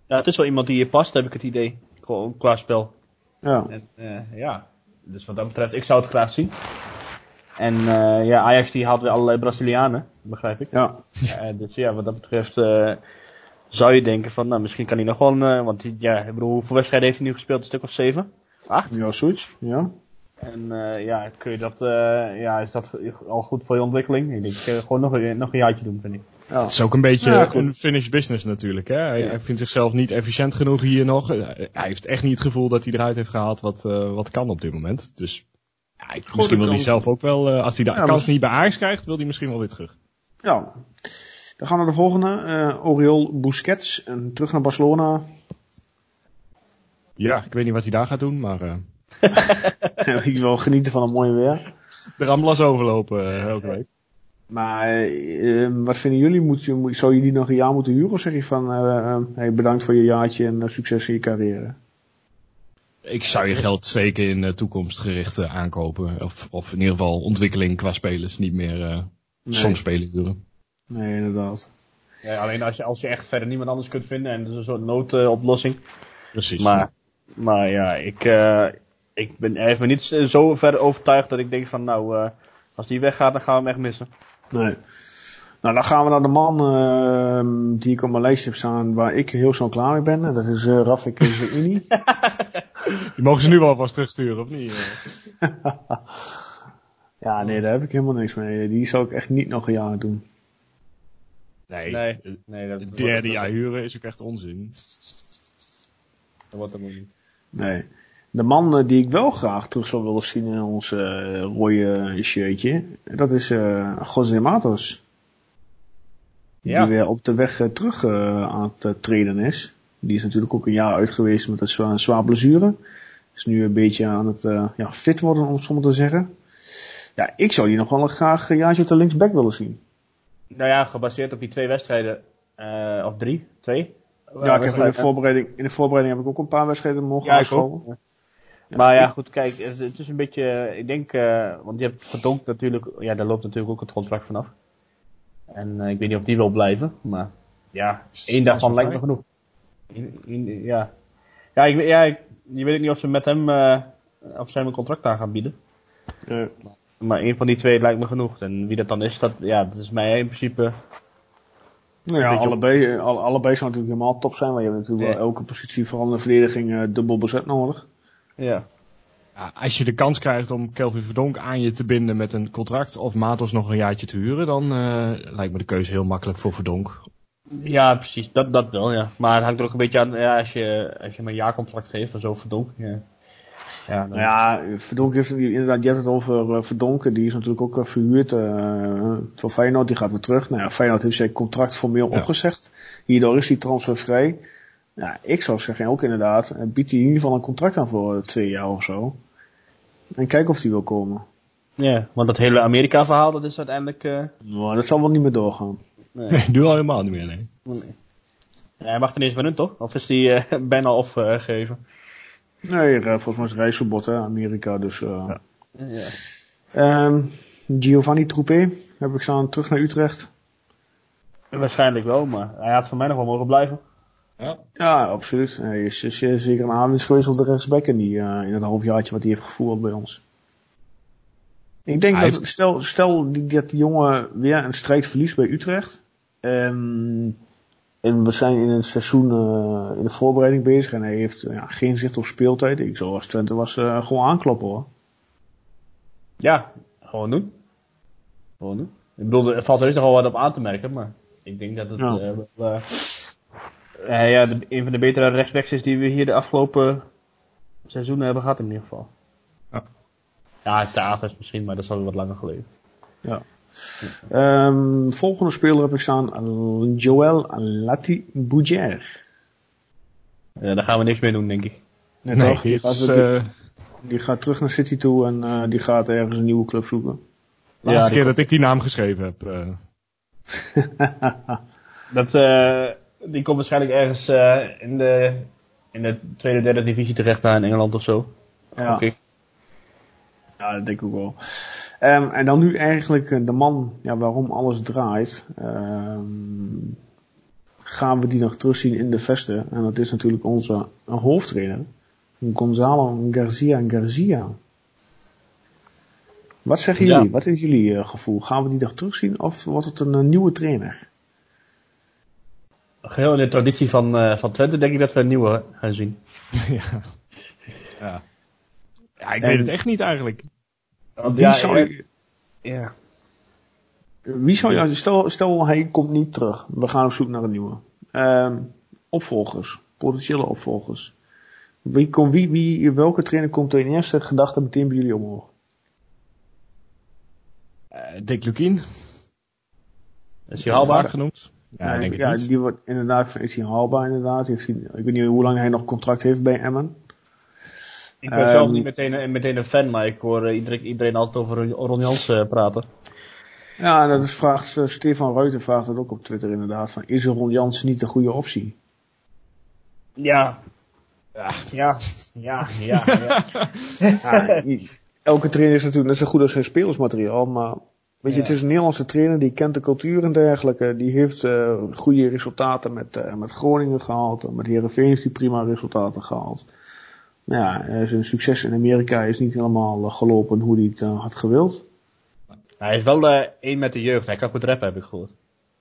[SPEAKER 5] Ja, het is wel iemand die hier past, heb ik het idee. Gewoon qua spel.
[SPEAKER 4] Ja,
[SPEAKER 5] En, eh, ja. Dus wat dat betreft, ik zou het graag zien. En eh, ja, Ajax die had weer allerlei Brazilianen, begrijp ik.
[SPEAKER 4] Ja.
[SPEAKER 5] Eh, dus ja, wat dat betreft eh, zou je denken van, nou misschien kan hij nog wel, een, eh, want die- ja, ik bedoel, hoeveel wedstrijden heeft hij nu gespeeld? Een stuk of zeven? Acht?
[SPEAKER 4] Ja, zoiets. Ja.
[SPEAKER 5] En eh, ja, kun je dat, eh, ja, is dat al goed voor je ontwikkeling? Ik denk, eh, gewoon nog een, nog een jaartje doen, vind ik.
[SPEAKER 4] Ja.
[SPEAKER 6] Het is ook een beetje
[SPEAKER 4] Ja,
[SPEAKER 6] een finished business natuurlijk. Hè? Hij,
[SPEAKER 4] Ja.
[SPEAKER 6] hij vindt zichzelf niet efficiënt genoeg hier nog. Eh, Hij heeft echt niet het gevoel dat hij eruit heeft gehaald wat, eh, wat kan op dit moment. Dus ja, ik- misschien wil hij zelf ook wel, eh, als hij de kans
[SPEAKER 4] maar-
[SPEAKER 6] niet bij Ajax krijgt, wil hij misschien wel weer terug.
[SPEAKER 4] Ja. Dan gaan we naar de volgende. Oriol Busquets. En terug naar Barcelona.
[SPEAKER 6] Ja, ik weet niet wat hij daar gaat doen, maar
[SPEAKER 4] ik wil genieten van een mooi weer.
[SPEAKER 6] de Ramblas overlopen elke week.
[SPEAKER 4] Maar eh, eh, wat vinden jullie? Moet je, moet, zou je die nog een jaar moeten huren? Of zeg je van eh, eh, hey, bedankt voor je jaartje en eh, succes in je carrière?
[SPEAKER 6] Ik zou je geld steken in eh, toekomstgerichte aankopen. Of, of in ieder geval ontwikkeling qua spelers. Niet meer eh,
[SPEAKER 4] Nee.
[SPEAKER 6] soms spelen huren.
[SPEAKER 4] Nee, inderdaad.
[SPEAKER 5] Ja, alleen als je, als je echt verder niemand anders kunt vinden en het is een soort noodoplossing.
[SPEAKER 6] Precies.
[SPEAKER 5] Maar, maar ja, ik, eh, ik ben er even niet zo ver overtuigd dat ik denk van nou, eh, als die weggaat dan gaan we hem echt missen.
[SPEAKER 4] Nee. Nou, dan gaan we naar de man eh, die ik op mijn lijstje heb staan waar ik heel snel klaar mee ben. En dat is uh, Rafik Zaini.
[SPEAKER 6] Die mogen ze nu wel vast terugsturen, of niet? eh?
[SPEAKER 4] ja, nee, daar heb ik helemaal niks mee. Die zou ik echt niet nog een jaar doen.
[SPEAKER 6] Nee.
[SPEAKER 5] Nee, dat,
[SPEAKER 6] het derde jaar huren is ook echt onzin.
[SPEAKER 5] dat wordt hem ook niet.
[SPEAKER 4] Nee. De man die ik wel graag terug zou willen zien in ons eh, rode shirtje, dat is José Matos.
[SPEAKER 5] Ja.
[SPEAKER 4] Die weer op de weg eh, terug aan het treden is. Die is natuurlijk ook een jaar uit geweest met een zwaar, zwaar blessure. Is nu een beetje aan het ja, fit worden, om het zo maar te zeggen. Ja, ik zou die nog wel graag een jaartje op de linksback willen zien.
[SPEAKER 5] Nou ja, gebaseerd op die twee wedstrijden, of drie, twee.
[SPEAKER 4] Ja, ik heb in de, voorbereiding, in de voorbereiding heb ik ook een paar wedstrijden mogen
[SPEAKER 5] Ja, Maar ja, goed, kijk, het, het is een beetje, ik denk, eh, want je hebt verdonk natuurlijk, ja, daar loopt natuurlijk ook het contract vanaf. En eh, ik weet niet of die wil blijven, maar ja, één daarvan lijkt me genoeg. In- in- ja, ja, ik, ja ik, je weet niet of ze met hem, eh, of ze hem een contract aan gaan bieden.
[SPEAKER 4] Nee.
[SPEAKER 5] Maar één van die twee lijkt me genoeg. En wie dat dan is, dat, ja, dat is mij in principe,
[SPEAKER 4] Nou ja,
[SPEAKER 5] op-
[SPEAKER 4] allebei, alle, allebei zou natuurlijk helemaal top zijn. Maar je hebt natuurlijk wel elke positie, vooral in de verdediging, dubbel bezet nodig.
[SPEAKER 5] Ja.
[SPEAKER 6] Ja, als je de kans krijgt om Kelvin Verdonk aan je te binden met een contract of Matos nog een jaartje te huren, dan eh, lijkt me de keuze heel makkelijk voor Verdonk.
[SPEAKER 5] Ja, precies, dat, dat wel, ja. Maar het hangt er ook een beetje aan, ja, als je, als je hem een jaarcontract geeft, of zo verdonk, ja. Ja, dan,
[SPEAKER 4] Nou ja, Verdonk heeft inderdaad, je hebt het over eh, Verdonken. Die is natuurlijk ook eh, verhuurd eh, voor Feyenoord. Die gaat weer terug. Nou ja, Feyenoord heeft zijn contract formeel
[SPEAKER 6] Ja.
[SPEAKER 4] opgezegd. Hierdoor is hij transfervrij. Ja, ik zou zeggen ook inderdaad, eh, biedt hij in ieder geval een contract aan voor eh, twee jaar of zo. En kijk of hij wil komen.
[SPEAKER 5] Ja, want dat hele Amerika-verhaal, dat is uiteindelijk... eh,
[SPEAKER 4] Nou, dat zal wel niet meer doorgaan.
[SPEAKER 5] nee.
[SPEAKER 6] Nee, nu al helemaal niet meer, nee.
[SPEAKER 5] nee. Ja, hij mag er niet eens meer in, toch? Of is die eh, bijna opgegeven?
[SPEAKER 4] Nee, eh, volgens mij is het reisverbod, hè, Amerika. Dus, eh
[SPEAKER 5] Ja.
[SPEAKER 4] Ehm, Giovanni Troepé heb ik staan terug naar Utrecht.
[SPEAKER 5] Waarschijnlijk wel, maar hij had voor mij nog wel mogen blijven.
[SPEAKER 4] Ja, absoluut. Hij is, is, is zeker een aanwinst geweest op de rechtsback in, die, eh, in het halfjaartje wat hij heeft gevoerd bij ons. Ik denk
[SPEAKER 6] Hij
[SPEAKER 4] dat, stel, stel die, dat die jongen weer een strijd verliest bij Utrecht. ehm, en we zijn in het seizoen eh, in de voorbereiding bezig en hij heeft ja, geen zicht op speeltijd. Ik zou als Twente was eh, gewoon aankloppen hoor.
[SPEAKER 5] Ja, gewoon doen. Gewoon doen. Ik bedoel, er valt heus nog wel wat op aan te merken, maar ik denk dat het
[SPEAKER 4] Ja.
[SPEAKER 5] Eh, eh, ja, de- een van de betere rechtsbacks is die we hier de afgelopen seizoenen hebben gehad in ieder geval.
[SPEAKER 6] Ja.
[SPEAKER 5] Ja, Tavers misschien, maar dat is al wat langer geleden.
[SPEAKER 4] Ehm, volgende speler heb ik staan Joël Lati Bouger.
[SPEAKER 5] Ja, daar gaan we niks mee doen, denk ik.
[SPEAKER 4] Nee,
[SPEAKER 6] Nee,
[SPEAKER 4] toch? Die
[SPEAKER 6] het
[SPEAKER 4] gaat,
[SPEAKER 6] is,
[SPEAKER 4] die,
[SPEAKER 6] eh,
[SPEAKER 4] die gaat terug naar City toe en eh, die gaat ergens een nieuwe club zoeken.
[SPEAKER 6] laatste
[SPEAKER 5] die
[SPEAKER 6] keer dat ik die naam geschreven heb. eh.
[SPEAKER 5] Dat, eh, die komt waarschijnlijk ergens eh, in, de, in de tweede, derde divisie terecht daar in Engeland of zo.
[SPEAKER 4] Ja. Ja, dat denk ik ook wel. Ehm, en dan nu eigenlijk eh, de man ja, waarom alles draait. Ehm, gaan we die nog terugzien in de vesten. En dat is natuurlijk onze hoofdtrainer. Gonzalo Garcia Garcia. Wat zeggen
[SPEAKER 5] Ja.
[SPEAKER 4] jullie? Wat is jullie eh, gevoel? Gaan we die nog terugzien of wordt het een nieuwe trainer?
[SPEAKER 5] Geheel in de traditie van, eh, van Twente denk ik dat we een nieuwe gaan zien.
[SPEAKER 6] ja. ja. Ja, ik
[SPEAKER 4] En-
[SPEAKER 6] weet het echt niet eigenlijk.
[SPEAKER 4] Wie
[SPEAKER 5] ja,
[SPEAKER 4] zou,
[SPEAKER 5] eh,
[SPEAKER 4] je-
[SPEAKER 5] ja.
[SPEAKER 4] wie zou je, stel, stel hij komt niet terug. We gaan op zoek naar een nieuwe. Ehm, opvolgers. Potentiële opvolgers. Wie, kom, wie, wie, welke trainer komt er in eerste gedachte meteen bij jullie omhoog?
[SPEAKER 6] Eh, Dick Lukien.
[SPEAKER 5] Is hij haalbaar?
[SPEAKER 6] Genoemd. Ja, ik denk het
[SPEAKER 4] ja,
[SPEAKER 6] niet.
[SPEAKER 4] die wordt inderdaad, is hij haalbaar inderdaad. Heeft ik weet niet hoe lang hij nog contract heeft bij Emmen.
[SPEAKER 5] Ik ben zelf
[SPEAKER 4] Ehm,
[SPEAKER 5] niet meteen, een- meteen een fan, maar ik hoor eh, iedereen, iedereen altijd over Ron Jans eh, praten.
[SPEAKER 4] Ja, en dat is, vraagt, eh, Stefan Ruiter vraagt dat ook op Twitter inderdaad. Van, is Ron Jansen niet de goede optie?
[SPEAKER 5] Ja. Ja, ja, ja, ja. ja.
[SPEAKER 4] Ja, i- elke trainer is natuurlijk net zo goed als zijn spelersmateriaal, maar weet je,
[SPEAKER 5] Ja.
[SPEAKER 4] het is een Nederlandse trainer, die kent de cultuur en dergelijke. Die heeft eh, goede resultaten met, eh, met Groningen gehaald, met Heerenveen heeft hij prima resultaten gehaald. Nou ja, eh, zijn succes in Amerika is niet helemaal gelopen hoe hij het had gewild.
[SPEAKER 5] Hij is wel één met de jeugd. Hij kan goed rappen, heb ik gehoord.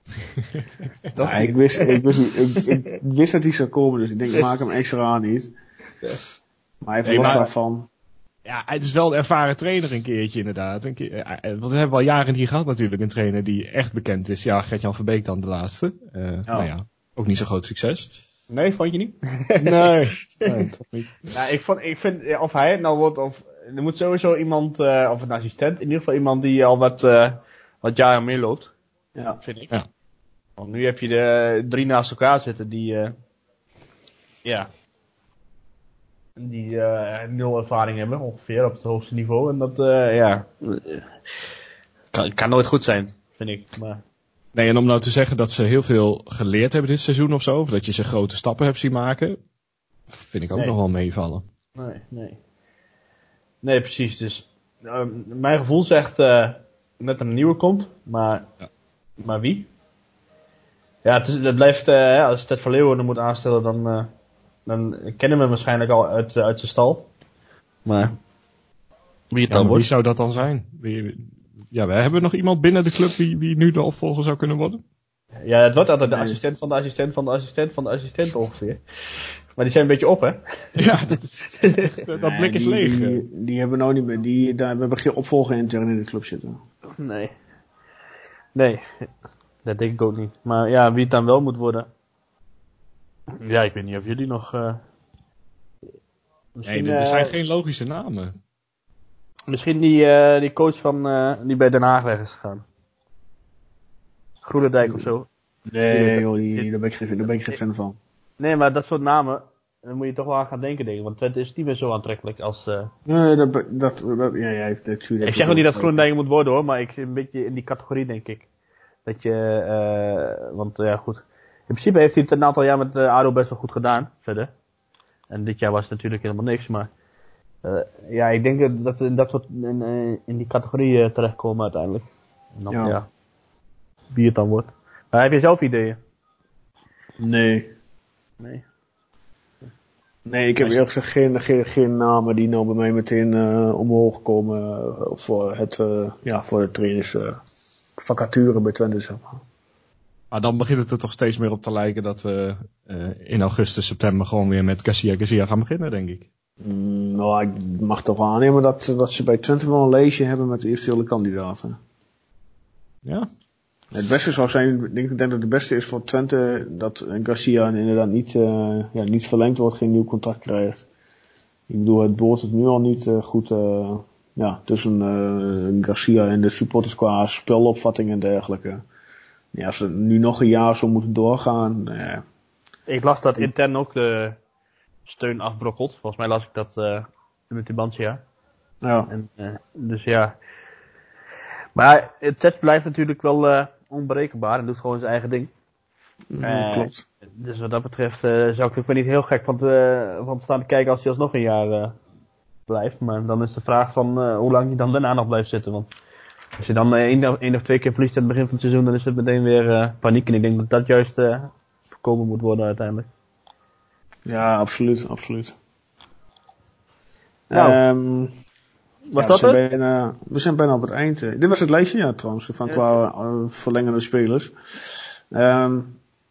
[SPEAKER 4] Ik, wist, ik, wist, ik, ik wist dat hij zou komen, dus ik denk, ik maak hem extra aan niet. Maar los
[SPEAKER 6] maar-
[SPEAKER 4] daarvan.
[SPEAKER 6] Ja, het is wel een ervaren trainer een keertje inderdaad. Een keer, eh, eh, want we hebben al jaren niet gehad natuurlijk. Een trainer die echt bekend is. Ja, Gert-Jan Verbeek dan de laatste. Eh, Nou ja, ook niet zo'n groot succes.
[SPEAKER 5] Nee, vond je niet?
[SPEAKER 6] Nee, nee toch niet.
[SPEAKER 5] Nou, ik, vond, ik vind, ja, of hij het nou wordt, of er moet sowieso iemand, eh, of een assistent, in ieder geval iemand die al wat, eh, wat jaren meer loopt,
[SPEAKER 4] Ja.
[SPEAKER 5] vind ik.
[SPEAKER 6] Ja.
[SPEAKER 5] Want nu heb je de drie naast elkaar zitten die, eh, ja, die eh, nul ervaring hebben ongeveer op het hoogste niveau. En dat, eh, ja, kan, kan nooit goed zijn, vind ik. Maar
[SPEAKER 6] Nee, en om nou te zeggen dat ze heel veel geleerd hebben dit seizoen of zo. Of dat je ze grote stappen hebt zien maken. Vind ik ook
[SPEAKER 5] Nee.
[SPEAKER 6] nog wel meevallen.
[SPEAKER 5] Nee, nee. Nee, precies. Dus ehm, mijn gevoel zegt eh er een nieuwe komt, maar,
[SPEAKER 6] Ja.
[SPEAKER 5] maar wie? Ja, het, is, het blijft, als Ted van Leeuwen er moet aanstellen, dan, dan kennen we hem waarschijnlijk al uit, eh, uit zijn stal. Maar wie het
[SPEAKER 6] Ja,
[SPEAKER 5] dan
[SPEAKER 6] maar wie
[SPEAKER 5] wordt.
[SPEAKER 6] zou dat dan zijn? Wie, ja, we hebben nog iemand binnen de club wie, wie nu de opvolger zou kunnen worden?
[SPEAKER 5] Ja, het wordt altijd de assistent van de assistent van de assistent van de assistent ongeveer. Maar die zijn een beetje op, hè?
[SPEAKER 6] Ja, dat, is, dat
[SPEAKER 4] Nee,
[SPEAKER 6] blik is
[SPEAKER 4] die,
[SPEAKER 6] leeg.
[SPEAKER 4] Die, die hebben we nou niet meer. Die, daar, we hebben geen opvolger intern in de club zitten.
[SPEAKER 5] Nee. Nee, dat denk ik ook niet. Maar ja, wie het dan wel moet worden. Ja, ik weet niet of jullie nog. eh
[SPEAKER 6] Nee, er, er
[SPEAKER 5] eh,
[SPEAKER 6] zijn geen logische namen.
[SPEAKER 5] misschien die, eh, die coach van die bij Den Haag weg is gegaan. Groenendijk of zo.
[SPEAKER 4] Nee, joh, die, daar, ben ik geen, daar ben ik geen fan van.
[SPEAKER 5] Nee, maar dat soort namen. Daar moet je toch wel aan gaan denken, denk ik. Want Twente is niet meer zo aantrekkelijk als.
[SPEAKER 4] Nee, dat, dat, dat ja, jij heeft natuurlijk.
[SPEAKER 5] ik zeg ook niet dat Groenendijk moet worden hoor, maar ik zit een beetje in die categorie, denk ik. Dat je, want ja, goed. In principe heeft hij het een aantal jaar met ADO best wel goed gedaan, verder. En dit jaar was het natuurlijk helemaal niks, maar. eh, ja, ik denk dat- we in dat soort, in, eh, in die categorie eh, terechtkomen uiteindelijk. En dan,
[SPEAKER 4] Ja.
[SPEAKER 5] ja. Wie het dan wordt. Maar heb je zelf ideeën?
[SPEAKER 4] Nee.
[SPEAKER 5] Nee.
[SPEAKER 4] Nee, ik heb eerlijk gezegd geen, geen, geen namen die nou bij mij meteen omhoog komen voor, het, eh, ja, voor de trainers eh, vacature bij Twente. Zeg maar.
[SPEAKER 6] Maar dan begint het er toch steeds meer op te lijken dat we eh, in augustus, september gewoon weer met Garcia Garcia gaan beginnen, denk ik.
[SPEAKER 4] Mm, nou, ik mag toch wel aannemen dat, dat ze bij Twente wel een lijstje hebben met eventuele kandidaten.
[SPEAKER 6] Ja?
[SPEAKER 4] Het beste zou zijn, ik denk, ik denk dat het beste is voor Twente dat Garcia inderdaad niet, eh, ja, niet verlengd wordt, geen nieuw contract krijgt. Ik bedoel, het boort het nu al niet eh, goed ja, tussen Garcia en de supporters qua spelopvatting en dergelijke. Ja, als ze nu nog een jaar zo moeten doorgaan, eh,
[SPEAKER 5] Ik las dat intern ook de steun afbrokkelt. Volgens mij las ik dat eh met Tubantia.
[SPEAKER 4] ja.
[SPEAKER 5] En, eh, dus ja. Maar het set blijft natuurlijk wel eh, onberekenbaar en doet gewoon zijn eigen ding. Eh,
[SPEAKER 4] klopt.
[SPEAKER 5] Dus wat dat betreft zou ik er ook weer niet heel gek van, te, van staan te kijken als hij alsnog een jaar blijft. Maar dan is de vraag van hoe lang hij dan daarna nog blijft zitten. Want als je dan eh, één, of- één of twee keer verliest aan het begin van het seizoen, dan is het meteen weer eh, paniek. En ik denk dat dat juist eh, voorkomen moet worden uiteindelijk.
[SPEAKER 4] Ja, absoluut, absoluut.
[SPEAKER 5] Nou.
[SPEAKER 4] Ehm,
[SPEAKER 5] Was
[SPEAKER 4] Ja,
[SPEAKER 5] dat
[SPEAKER 4] we,
[SPEAKER 5] het?
[SPEAKER 4] zijn bijna, we zijn bijna op het eind. Dit was het lijstje, ja, trouwens, van
[SPEAKER 5] Ja.
[SPEAKER 4] qua verlengende spelers. Ehm,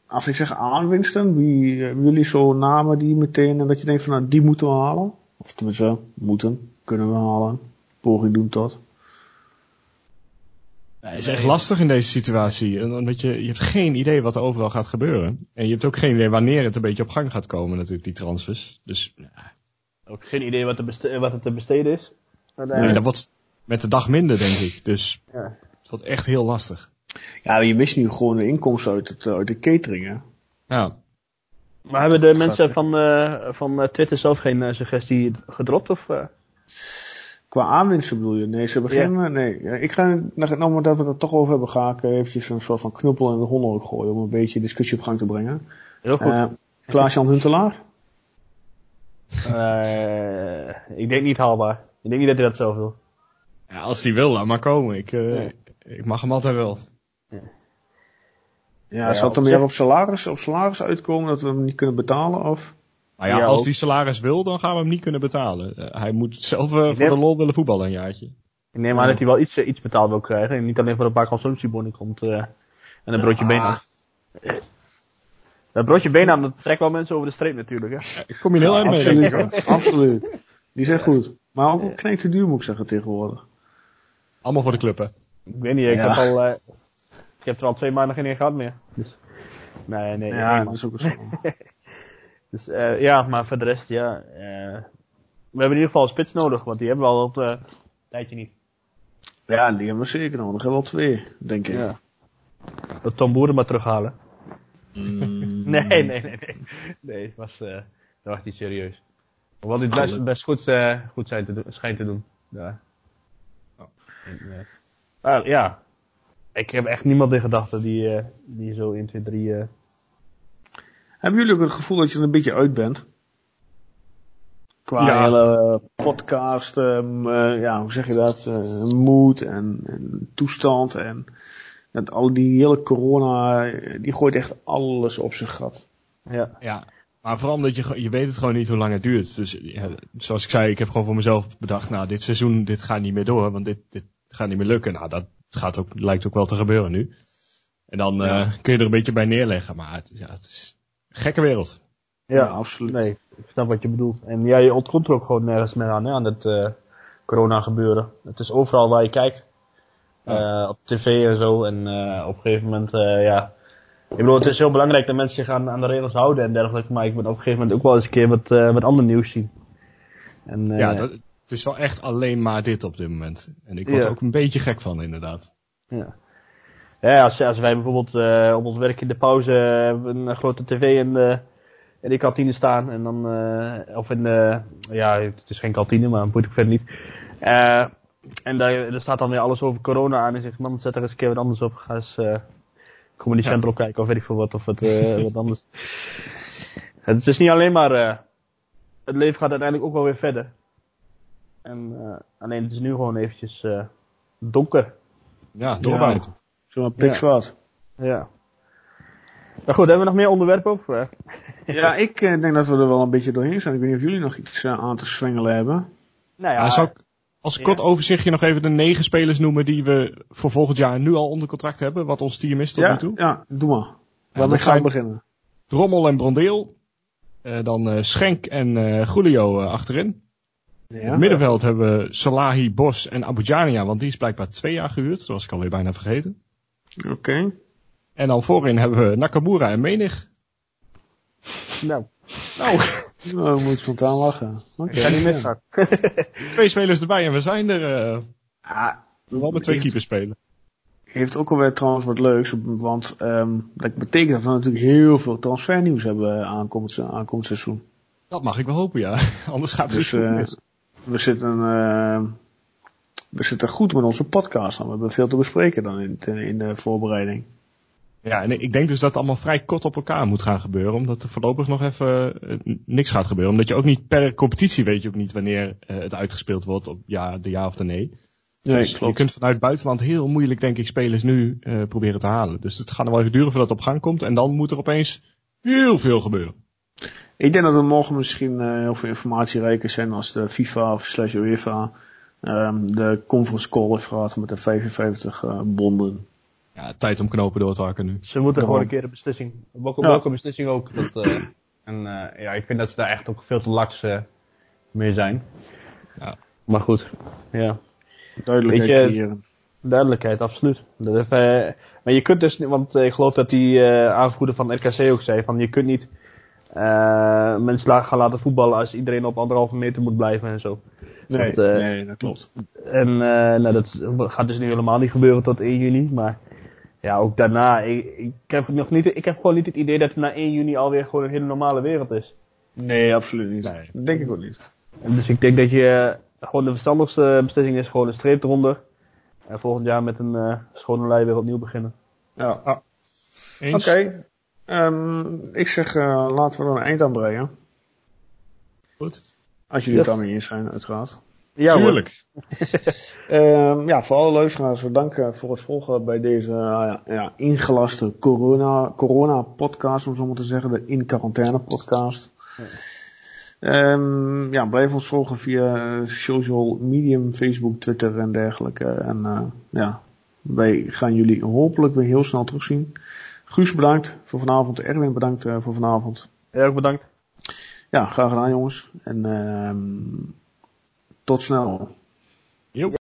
[SPEAKER 4] als ik zeg aanwinsten, wie hebben jullie zo namen die meteen, en dat je denkt van, nou, die moeten we halen? Of tenminste, moeten, kunnen we halen. Poging doen tot.
[SPEAKER 6] Ja, het is echt lastig in deze situatie. En Omdat je, je hebt geen idee wat er overal gaat gebeuren. En je hebt ook geen idee wanneer het een beetje op gang gaat komen natuurlijk, die transfers. Dus ja,
[SPEAKER 5] Ook geen idee wat, beste- wat het te besteden is.
[SPEAKER 6] nee, dat wordt met de dag minder, denk ik. Dus
[SPEAKER 5] Ja.
[SPEAKER 6] het wordt echt heel lastig.
[SPEAKER 4] Ja, je mist nu gewoon de inkomsten uit, het, uit de catering, hè.
[SPEAKER 6] Ja,
[SPEAKER 5] Maar hebben de mensen van, eh, van eh, Twitter zelf geen eh, suggestie gedropt? Of, eh?
[SPEAKER 4] Qua aanwinsten bedoel je? Nee, ze beginnen. Nee, Ja, ik ga, nou maar dat we het toch over hebben, ga ik eventjes een soort van knuppel in de hondenhoek gooien om een beetje discussie op gang te brengen.
[SPEAKER 5] Heel goed.
[SPEAKER 4] Eh Klaas-Jan Huntelaar?
[SPEAKER 5] Eh, ik denk niet haalbaar. Ik denk niet dat hij dat zelf wil.
[SPEAKER 6] ja als die wil, laat maar komen. Ik, eh, ik mag hem altijd wel.
[SPEAKER 4] Ja,
[SPEAKER 5] Ja,
[SPEAKER 4] zal het er meer op salaris, op salaris uitkomen dat we hem niet kunnen betalen? Of?
[SPEAKER 6] Maar ja, als die salaris wil, dan gaan we hem niet kunnen betalen. Eh, hij moet zelf eh, voor de lol willen voetballen een jaartje.
[SPEAKER 5] Ik neem aan dat hij wel iets, eh, iets betaald wil krijgen. En niet alleen voor een paar consumptiebonnen komt. eh, en een broodje been aan. Dat broodje been aan, dat trekt wel mensen over de streep natuurlijk. Hè?
[SPEAKER 6] Ik kom je heel erg mee.
[SPEAKER 4] absoluut, absoluut. Die zijn goed. Maar ook knijt te duur moet ik zeggen tegenwoordig.
[SPEAKER 6] Allemaal voor de club, hè.
[SPEAKER 5] Ik weet niet, ik,
[SPEAKER 4] Ja.
[SPEAKER 5] heb al, eh, ik heb er al twee maanden geen één gehad meer. Dus, nee, nee.
[SPEAKER 4] Ja, dat is ook zo.
[SPEAKER 5] Dus eh, ja, maar voor de rest, ja. eh, we hebben in ieder geval een spits nodig, want die hebben we al op een tijdje niet.
[SPEAKER 4] Ja, die hebben we zeker nodig. Nog wel twee, denk ik.
[SPEAKER 5] Ja. Dat Tom Boeren maar terughalen.
[SPEAKER 4] Mm.
[SPEAKER 5] Nee, nee, nee, nee. Nee, het was, eh, dat was niet serieus. Hoewel dit best, best goed, eh, goed zijn te doen, schijnt te doen. Ja.
[SPEAKER 6] Oh.
[SPEAKER 5] En, eh, maar ja, ik heb echt niemand in gedachten die, eh, die zo 1, 2, 3... eh,
[SPEAKER 4] Hebben jullie ook het gevoel dat je er een beetje uit bent? Qua
[SPEAKER 6] Ja.
[SPEAKER 4] hele podcast, ehm, eh, ja, hoe zeg je dat? eh, moed en, en toestand en dat al die hele corona, eh, die gooit echt alles op zijn gat.
[SPEAKER 5] ja.
[SPEAKER 6] Ja, maar vooral omdat je, je weet het gewoon niet hoe lang het duurt. Dus ja, zoals ik zei, ik heb gewoon voor mezelf bedacht, nou, dit seizoen, dit gaat niet meer door, want dit, dit gaat niet meer lukken. Nou, dat gaat ook, lijkt ook wel te gebeuren nu. En dan eh, kun je er een beetje bij neerleggen, maar het, ja, het is gekke wereld.
[SPEAKER 5] Ja,
[SPEAKER 4] absoluut.
[SPEAKER 5] Nee, ik snap wat je bedoelt. En ja, je ontkomt er ook gewoon nergens meer aan, hè, aan het eh, corona gebeuren. Het is overal waar je kijkt. Eh, op tv en zo. En eh, op een gegeven moment, eh, ja. Ik bedoel, het is heel belangrijk dat mensen zich aan, aan de regels houden en dergelijke. Maar ik wil op een gegeven moment ook wel eens een keer wat, eh, wat ander nieuws zien. En, eh,
[SPEAKER 6] Ja, dat, het is wel echt alleen maar dit op dit moment. En ik word
[SPEAKER 5] Ja.
[SPEAKER 6] er ook een beetje gek van, inderdaad.
[SPEAKER 5] Ja, ja als, als wij bijvoorbeeld eh, op ons werk in de pauze eh, een grote tv in de, in de kantine staan. En dan, eh, of in de, ja, het is geen kantine, maar moet ik verder niet. En daar, er staat dan weer alles over corona aan. En zegt, man, zet er eens een keer wat anders op. Ga eens eh Comedy
[SPEAKER 6] Ja.
[SPEAKER 5] Central kijken of weet ik veel wat. Of wat, eh, wat anders. Het is niet alleen maar, het leven gaat uiteindelijk ook wel weer verder. En alleen het is nu gewoon eventjes donker.
[SPEAKER 6] Ja, doorbijten.
[SPEAKER 4] Zo'n pikzwart.
[SPEAKER 5] Ja. Maar goed, hebben we nog meer onderwerpen? Of, eh?
[SPEAKER 4] Ja. ik eh, denk dat we er wel een beetje doorheen zijn. Ik weet niet of jullie nog iets eh, aan te zwengelen hebben.
[SPEAKER 5] Nou ja,
[SPEAKER 6] Ja, zou ik als
[SPEAKER 5] Ja.
[SPEAKER 6] kort overzichtje nog even de negen spelers noemen die we voor volgend jaar nu al onder contract hebben, wat ons team is tot nu
[SPEAKER 4] Ja,
[SPEAKER 6] toe.
[SPEAKER 4] ja, doe maar.
[SPEAKER 6] Ja,
[SPEAKER 4] gaan we
[SPEAKER 6] zijn
[SPEAKER 4] beginnen?
[SPEAKER 6] Drommel en Brondeel. Eh, dan eh, Schenk en eh Julio achterin. In
[SPEAKER 4] Ja.
[SPEAKER 6] het middenveld hebben we Salahi, Bos en Abujania, want die is blijkbaar twee jaar gehuurd. Dat was ik alweer bijna vergeten.
[SPEAKER 4] Oké.
[SPEAKER 6] En dan voorin hebben we Nakamura en Menig.
[SPEAKER 5] nou,
[SPEAKER 4] Nou, we moeten spontaan lachen. Oké.
[SPEAKER 5] ik ga niet misgaan.
[SPEAKER 6] Twee spelers erbij en we zijn er eh
[SPEAKER 4] Ja,
[SPEAKER 6] wel met twee keepers spelen.
[SPEAKER 4] heeft ook alweer trouwens wat leuks, want ehm, dat betekent dat we natuurlijk heel veel transfernieuws hebben aankomend, aankomend seizoen.
[SPEAKER 6] Dat mag ik wel hopen, ja. Anders gaat het
[SPEAKER 4] Dus
[SPEAKER 6] niet
[SPEAKER 4] eh,
[SPEAKER 6] mis.
[SPEAKER 4] we, zitten, eh, we zitten goed met onze podcast. We hebben veel te bespreken dan in, in de voorbereiding.
[SPEAKER 6] Ja, en ik denk dus dat het allemaal vrij kort op elkaar moet gaan gebeuren. Omdat er voorlopig nog even eh, niks gaat gebeuren. Omdat je ook niet per competitie weet je ook niet wanneer eh, het uitgespeeld wordt. Op ja, de ja of de nee.
[SPEAKER 4] Nee,
[SPEAKER 6] dus je kunt vanuit het buitenland heel moeilijk, denk ik, spelers nu eh, proberen te halen. Dus het gaat nog wel even duren voordat het op gang komt. En dan moet er opeens heel veel gebeuren.
[SPEAKER 4] Ik denk dat we morgen misschien eh, heel veel informatierijker zijn als de FIFA of slash UEFA. Ehm, de conference call is gehad met de 55 uh, bonden.
[SPEAKER 6] Ja, tijd om knopen door te hakken nu.
[SPEAKER 5] Ze moeten gewoon een keer de beslissing. Welke,
[SPEAKER 4] Ja.
[SPEAKER 5] welke beslissing ook. Dat, eh, en eh, ja, ik vind dat ze daar echt ook veel te laks eh, mee zijn.
[SPEAKER 6] Ja.
[SPEAKER 5] Maar goed, ja.
[SPEAKER 4] Duidelijkheid
[SPEAKER 5] Weet je-
[SPEAKER 4] creëren.
[SPEAKER 5] Duidelijkheid, absoluut. Dat is, eh, maar je kunt dus, niet- want eh, ik geloof dat die eh aanvoerder van RKC ook zei, van je kunt niet eh, mensen gaan laten voetballen als iedereen op anderhalve meter moet blijven en zo.
[SPEAKER 4] Nee,
[SPEAKER 5] Dat, eh,
[SPEAKER 4] nee, dat klopt.
[SPEAKER 5] En eh, nou, dat gaat dus nu helemaal niet gebeuren tot 1 juni, maar ja, ook daarna, ik, ik, heb nog niet, ik heb gewoon niet het idee dat het na 1 juni alweer gewoon een hele normale wereld is.
[SPEAKER 4] Nee, absoluut niet.
[SPEAKER 6] Nee.
[SPEAKER 4] Dat denk ik ook niet.
[SPEAKER 5] Dus ik denk dat je eh, gewoon de verstandigste beslissing is gewoon een streep eronder. En volgend jaar met een eh, schone lei weer opnieuw beginnen.
[SPEAKER 4] Ja. Oké.
[SPEAKER 6] Eens?
[SPEAKER 4] Ehm, ik zeg, eh, laten we er een eind aan brengen.
[SPEAKER 6] Goed.
[SPEAKER 4] Als jullie
[SPEAKER 5] Yes.
[SPEAKER 4] het daarmee eens zijn, uiteraard.
[SPEAKER 5] Ja.
[SPEAKER 6] Tuurlijk.
[SPEAKER 4] Ehm, ja, voor alle luisteraars bedankt eh, voor het volgen bij deze eh, ja, ja, ingelaste corona, corona podcast, om zo maar te zeggen, de in quarantaine podcast. Ehm, ja, blijf ons volgen via eh, social medium, Facebook, Twitter en dergelijke. En eh, ja, wij gaan jullie hopelijk weer heel snel terugzien. Guus bedankt voor vanavond. Erwin bedankt eh, voor vanavond.
[SPEAKER 5] Erg bedankt.
[SPEAKER 4] Ja, graag gedaan jongens. En ehm, tot snel.